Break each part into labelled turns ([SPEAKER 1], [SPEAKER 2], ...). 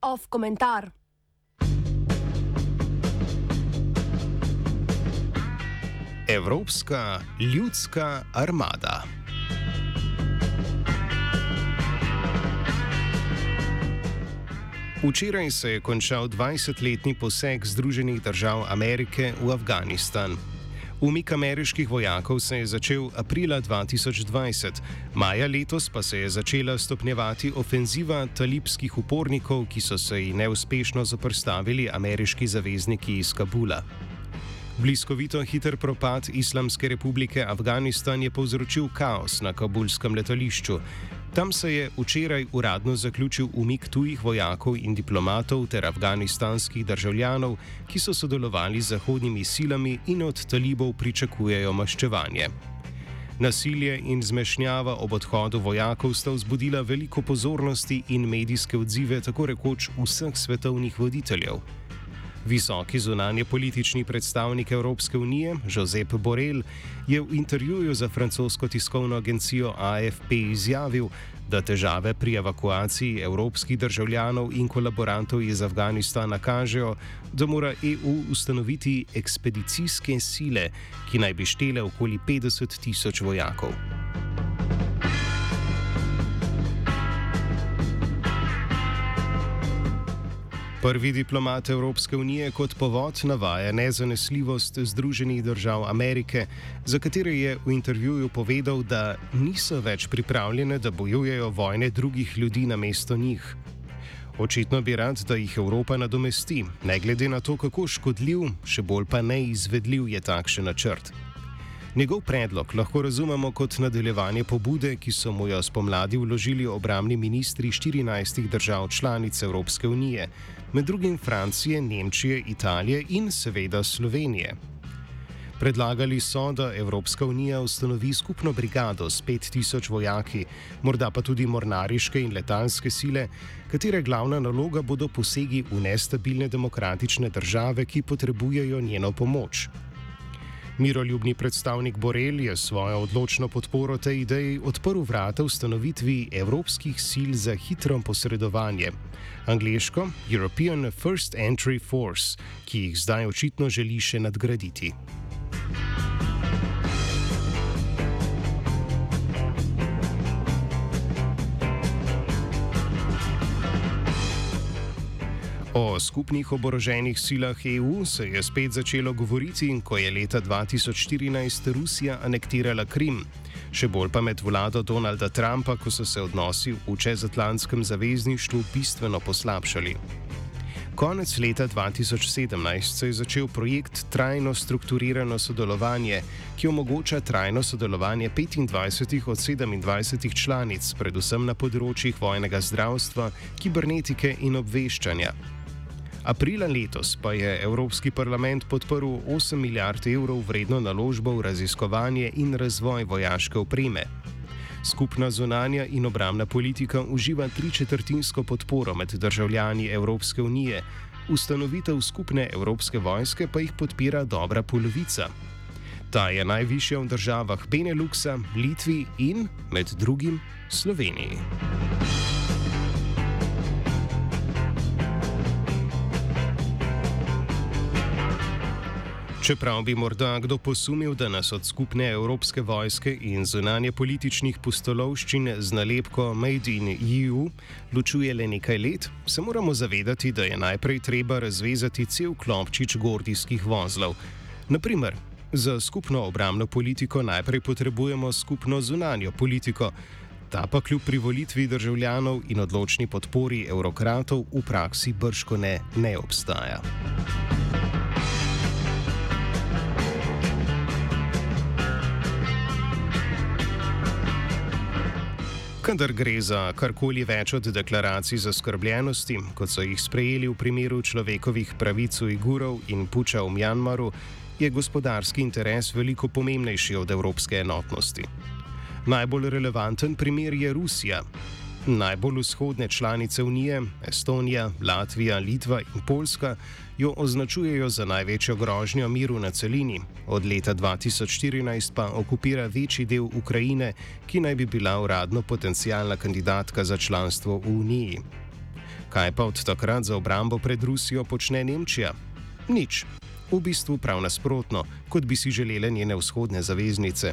[SPEAKER 1] Off komentar.
[SPEAKER 2] Evropska ljudska armada. Včeraj se je končal 20-letni poseg Združenih držav Amerike v Afganistan. Umik ameriških vojakov se je začel aprila 2020, maja letos pa se je začela stopnjevati ofenziva talibskih upornikov, ki so se ji neuspešno zoprstavili ameriški zavezniki iz Kabula. Bliskovito hiter propad Islamske republike Afganistan je povzročil kaos na kabulskem letališču. Tam se je včeraj uradno zaključil umik tujih vojakov in diplomatov ter afganistanskih državljanov, ki so sodelovali z zahodnimi silami in od talibov pričakujejo maščevanje. Nasilje in zmešnjava ob odhodu vojakov sta vzbudila veliko pozornosti in medijske odzive tako rekoč vseh svetovnih voditeljev. Visoki zunanje politični predstavnik Evropske unije, Josep Borrell, je v intervjuju za francosko tiskovno agencijo AFP izjavil, da težave pri evakuaciji evropskih državljanov in kolaborantov iz Afganistana kažejo, da mora EU ustanoviti ekspedicijske sile, ki naj bi štele okoli 50 tisoč vojakov. Prvi diplomat Evropske unije kot povod navaja nezanesljivost Združenih držav Amerike, za katere je v intervjuju povedal, da niso več pripravljene, da bojujejo vojne drugih ljudi na mesto njih. Očitno bi rad, da jih Evropa nadomesti, ne glede na to, kako škodljiv, še bolj pa neizvedljiv je takšen načrt. Njegov predlog lahko razumemo kot nadaljevanje pobude, ki so mu jo spomladi vložili obramni ministri 14 držav članic Evropske unije, med drugim Francije, Nemčije, Italije in seveda Slovenije. Predlagali so, da Evropska unija ustanovi skupno brigado s 5000 vojaki, morda pa tudi mornariške in letalske sile, katere glavna naloga bodo posegi v nestabilne demokratične države, ki potrebujejo njeno pomoč. Miroljubni predstavnik Borel je svojo odločno podporo tej ideji odprl vrata ustanovitvi evropskih sil za hitro posredovanje, angliško European First Entry Force, ki jih zdaj očitno želi še nadgraditi. O skupnih oboroženih silah EU se je spet začelo govoriti, ko je leta 2014 Rusija anektirala Krim. Še bolj pa med vlado Donalda Trumpa, ko so se odnosi v čezatlantskem zavezništvu bistveno poslabšali. Konec leta 2017 se je začel projekt Trajno strukturirano sodelovanje, ki omogoča trajno sodelovanje 25 od 27 članic, predvsem na področjih vojnega zdravstva, kibernetike in obveščanja. Aprila letos pa je Evropski parlament podprl 8 milijard evrov vredno naložbo v raziskovanje in razvoj vojaške opreme. Skupna zunanja in obramna politika uživa tričetrtinsko podporo med državljani Evropske unije, ustanovitev skupne evropske vojske pa jih podpira dobra polovica. Ta je najvišja v državah Beneluxa, Litvi in, med drugim, Sloveniji. Čeprav bi morda kdo posumil, da nas od skupne evropske vojske in zunanje političnih pustolovščin z nalepko Made in EU ločuje le nekaj let, se moramo zavedati, da je najprej treba razvezati cel klopčič gordijskih vozlov. Naprimer, za skupno obramno politiko najprej potrebujemo skupno zunanjo politiko, ta pa kljub privolitvi državljanov in odločni podpori evrokratov v praksi brško ne, ne obstaja. Kadar gre za karkoli več od deklaracij zaskrbljenosti, kot so jih sprejeli v primeru človekovih pravic Ujgurov in puča v Mjanmaru, je gospodarski interes veliko pomembnejši od evropske enotnosti. Najbolj relevanten primer je Rusija. Najbolj vzhodne članice Unije, Estonija, Latvija, Litva in Poljska, jo označujejo za največjo grožnjo miru na celini. Od leta 2014 pa okupira večji del Ukrajine, ki naj bi bila uradno potencijalna kandidatka za članstvo v Uniji. Kaj pa od takrat za obrambo pred Rusijo počne Nemčija? Nič. V bistvu prav nasprotno, kot bi si želele njene vzhodne zaveznice.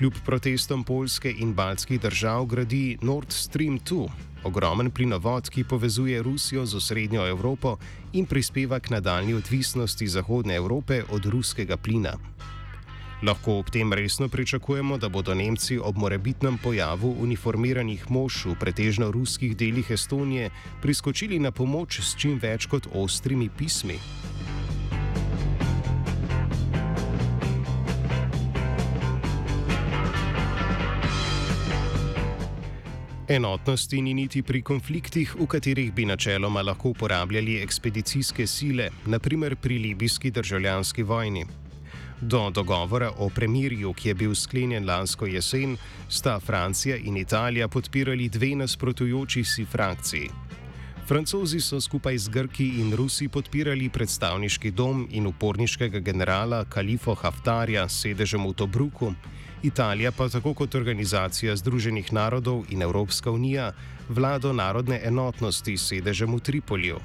[SPEAKER 2] Kljub protestom Poljske in baltskih držav gradi Nord Stream 2, ogromen plinovod, ki povezuje Rusijo z osrednjo Evropo in prispeva k nadaljni odvisnosti Zahodne Evrope od ruskega plina. Lahko ob tem resno pričakujemo, da bodo Nemci ob morebitnem pojavu uniformiranih mož v pretežno ruskih delih Estonije priskočili na pomoč s čim več kot ostrimi pismi. Enotnosti ni niti pri konfliktih, v katerih bi načeloma lahko uporabljali ekspedicijske sile, naprimer pri libijski državljanski vojni. Do dogovora o premirju, ki je bil sklenjen lansko jesen, sta Francija in Italija podpirali dve nasprotujoči si frakciji. Francozi so skupaj z Grki in Rusi podpirali predstavniški dom in uporniškega generala Kalifo Haftarja s sedežem v Tobruku. Italija pa tako kot Organizacija Združenih narodov in Evropska unija vlado narodne enotnosti s sedežem v Tripolju.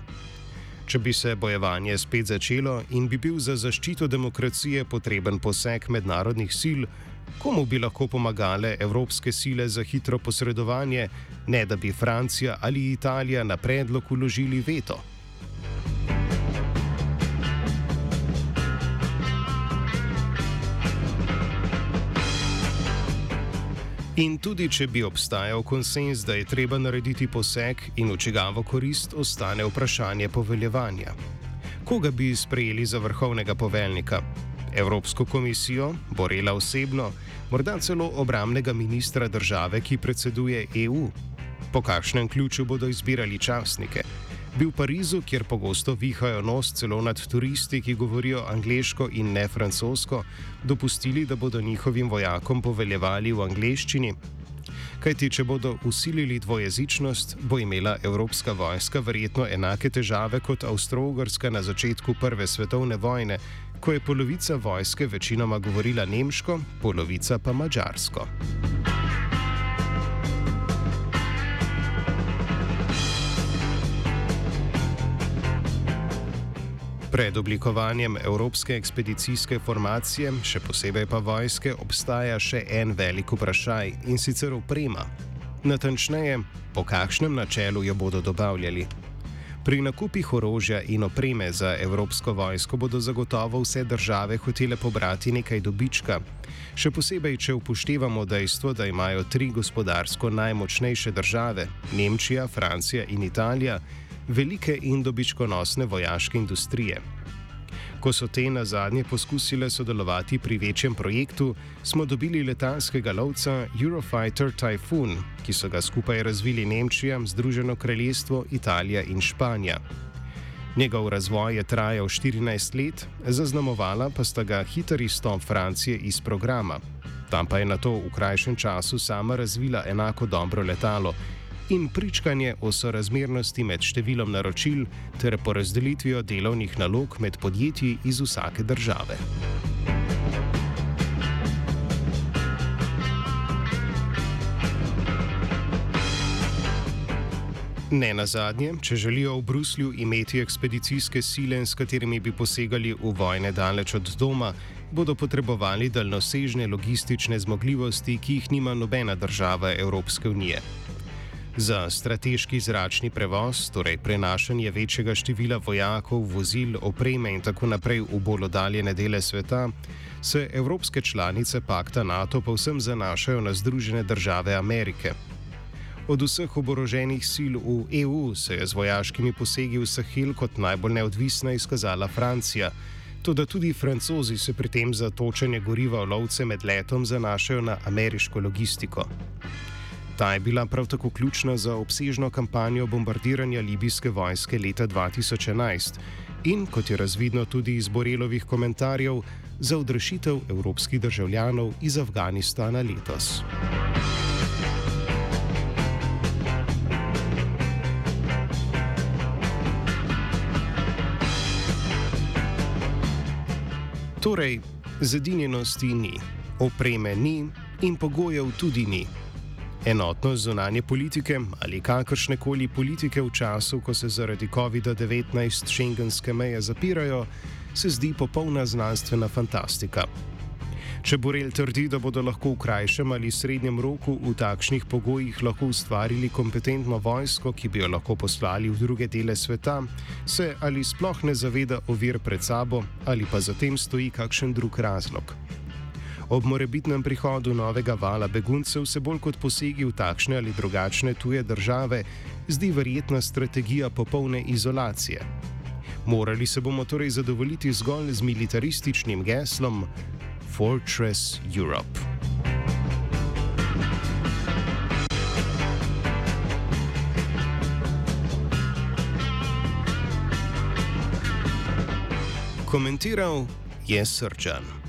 [SPEAKER 2] Če bi se bojevanje spet začelo in bi bil za zaščito demokracije potreben poseg mednarodnih sil, komu bi lahko pomagale evropske sile za hitro posredovanje, ne da bi Francija ali Italija na predlog uložili veto? In tudi, če bi obstajal konsens, da je treba narediti poseg in v čigavo korist, ostane vprašanje poveljevanja. Koga bi sprejeli za vrhovnega poveljnika? Evropsko komisijo, Borela osebno, morda celo obramnega ministra države, ki predseduje EU? Po kakšnem ključu bodo izbirali časnike? Bi v Parizu, kjer pogosto vihajo nos celo nad turisti, ki govorijo angliško in ne francosko, dopustili, da bodo njihovim vojakom poveljevali v angleščini? Kajti, če bodo usilili dvojezičnost, bo imela evropska vojska verjetno enake težave kot Avstro-Ugrska na začetku Prve svetovne vojne, ko je polovica vojske večinoma govorila nemško, polovica pa mačarsko. Pred oblikovanjem Evropske ekspedicijske formacije, še posebej pa vojske, obstaja še en velik vprašaj in sicer oprema. Natančneje, po kakšnem načelu jo bodo dobavljali. Pri nakupih orožja in opreme za Evropsko vojsko bodo zagotovo vse države hotele pobrati nekaj dobička. Še posebej, če upoštevamo dejstvo, da imajo tri gospodarsko najmočnejše države - Nemčija, Francija in Italija velike in dobičkonosne vojaške industrije. Ko so te na zadnje poskusile sodelovati pri večjem projektu, smo dobili letalskega lovca Eurofighter Typhoon, ki so ga skupaj razvili Nemčija, Združeno kraljestvo, Italija in Španija. Njegov razvoj je trajal 14 let, zaznamovala pa sta ga hiter izstop Francije iz programa. Tam pa je na to v krajšem času sama razvila enako dobro letalo in pričkanje o sorazmernosti med številom naročil ter porazdelitvijo delovnih nalog med podjetji iz vsake države. Ne na zadnje, če želijo v Bruslju imeti ekspedicijske sile, s katerimi bi posegali v vojne daleč od doma, bodo potrebovali daljnosežne logistične zmogljivosti, ki jih nima nobena država Evropske unije. Za strateški zračni prevoz, torej prenašanje večjega števila vojakov, vozil, opreme in tako naprej v bolj oddaljene dele sveta, se evropske članice pakta NATO povsem zanašajo na Združene države Amerike. Od vseh oboroženih sil v EU se je z vojaškimi posegi v Sahel kot najbolj neodvisna izkazala Francija. Tudi tudi francozi se pri tem za točenje goriva v lovce med letom zanašajo na ameriško logistiko. Ta je bila prav tako ključna za obsežno kampanjo bombardiranja libijske vojske leta 2011 in, kot je razvidno tudi iz Borelovih komentarjev, za odrešitev evropskih državljanov iz Afganistana letos. Torej, zedinjenosti ni, opreme ni in pogojev tudi ni. Enotnost zunanje politike ali kakršne koli politike v času, ko se zaradi COVID-19 šengenske meje zapirajo, se zdi popolna znanstvena fantastika. Če Borel trdi, da bodo lahko v krajšem ali srednjem roku v takšnih pogojih lahko ustvarili kompetentno vojsko, ki bi jo lahko poslali v druge dele sveta, se ali sploh ne zaveda ovir pred sabo ali pa zatem stoji kakšen drug razlog. Ob morebitnem prihodu novega vala beguncev se bolj kot posegi v takšne ali drugačne tuje države zdi verjetna strategija popolne izolacije. Morali se bomo torej zadovoljiti zgolj z militarističnim geslom Fortress Europe. Komentiral je Srčan.